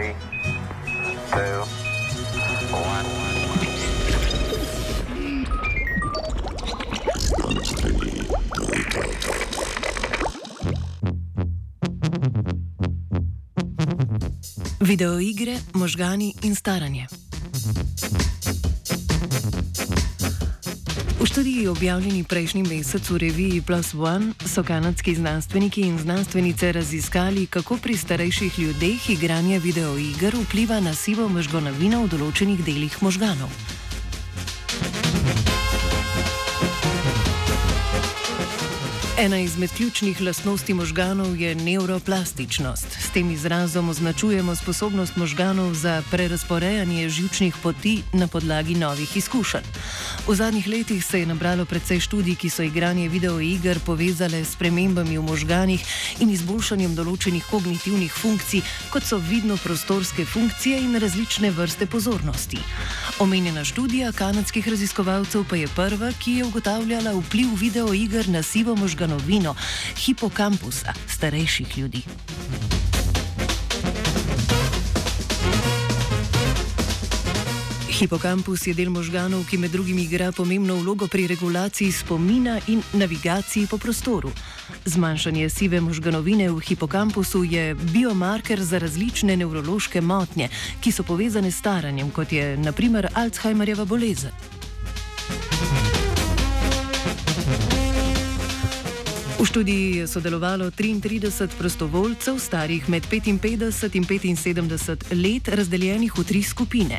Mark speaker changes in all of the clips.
Speaker 1: three, two, one.
Speaker 2: Videoigre, možgani in staranje. V študiji objavljeni prejšnji mesec v reviji Plus One so kanadski znanstveniki in znanstvenice raziskali, kako pri starejših ljudeh igranje videoiger vpliva na sivo možganovino v določenih delih možganov. Ena izmed ključnih lastnosti možganov je neuroplastičnost. S tem izrazom označujemo sposobnost možganov za prerasporejanje žilčnih poti na podlagi novih izkušenj. V zadnjih letih se je nabralo precej študij, ki so igranje videoiger povezale s premembami v možganih in izboljšanjem določenih kognitivnih funkcij, kot so vidno prostorske funkcije in različne vrste pozornosti. Omenjena študija kanadskih raziskovalcev pa je prva, ki je ugotavljala vpliv videoiger na sivo možganovino hipokampusa starejših ljudi. Hipokampus je del možganov, ki med drugim igra pomembno vlogo pri regulaciji spomina in navigaciji po prostoru. Zmanjšanje sive možganovine v hipokampusu je biomarker za različne nevrološke motnje, ki so povezane s staranjem, kot je naprimer Alzheimerjeva bolezen. V študiji je sodelovalo 33 prostovoljcev, starih med 55 in 75 let, razdeljenih v tri skupine.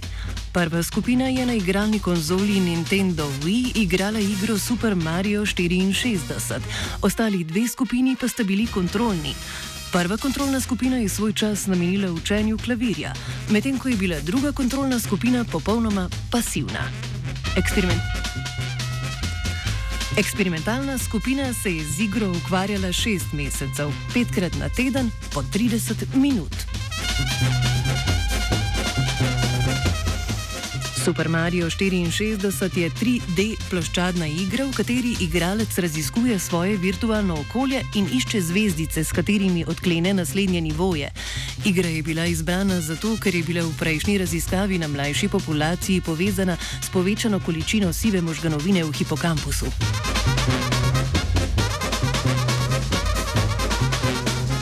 Speaker 2: Prva skupina je na igralni konzoli Nintendo Wii igrala igro Super Mario 64, ostali dve skupini pa sta bili kontrolni. Prva kontrolna skupina je svoj čas namenila učenju klavirja, medtem ko je bila druga kontrolna skupina popolnoma pasivna. Eksperiment. Eksperimentalna skupina se je z igro ukvarjala šest mesecev, petkrat na teden, po 30 minut. Super Mario 64 je 3D ploščadna igra, v kateri igralec raziskuje svoje virtualno okolje in išče zvezdice, s katerimi odklene naslednje nivoje. Igra je bila izbrana zato, ker je bila v prejšnji raziskavi na mlajši populaciji povezana s povečano količino sive možganovine v hipokampusu.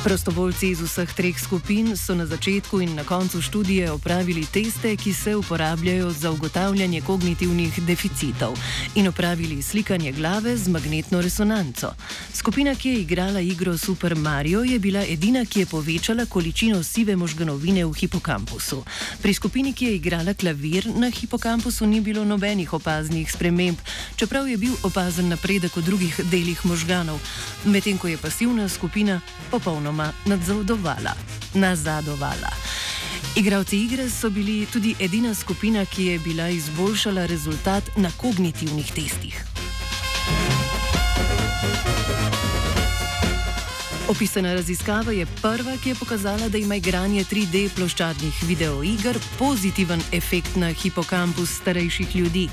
Speaker 2: Prostovoljci iz vseh treh skupin so na začetku in na koncu študije opravili teste, ki se uporabljajo za ugotavljanje kognitivnih deficitov in opravili slikanje glave z magnetno resonanco. Skupina, ki je igrala igro Super Mario, je bila edina, ki je povečala količino sive možganovine v hipokampusu. Pri skupini, ki je igrala klavir na hipokampusu, ni bilo nobenih opaznih sprememb, čeprav je bil opazen napredek v drugih delih možganov, medtem ko je pasivna skupina popolnoma nadzodovala, nazadovala. Igravci igre so bili tudi edina skupina, ki je bila izboljšala rezultat na kognitivnih testih. Opisana raziskava je prva, ki je pokazala, da ima igranje 3D ploščadnih videoiger pozitiven efekt na hipokampus starejših ljudi.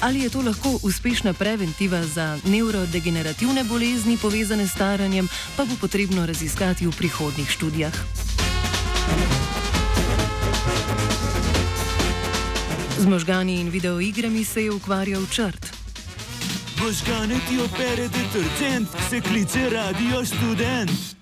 Speaker 2: Ali je to lahko uspešna preventiva za nevrodegenerativne bolezni povezane s staranjem, pa bo potrebno raziskati v prihodnih študijah. Z možgani in videoigrami se je ukvarjal črt.
Speaker 3: Možgane ti opere detergent, se kliče radio študent.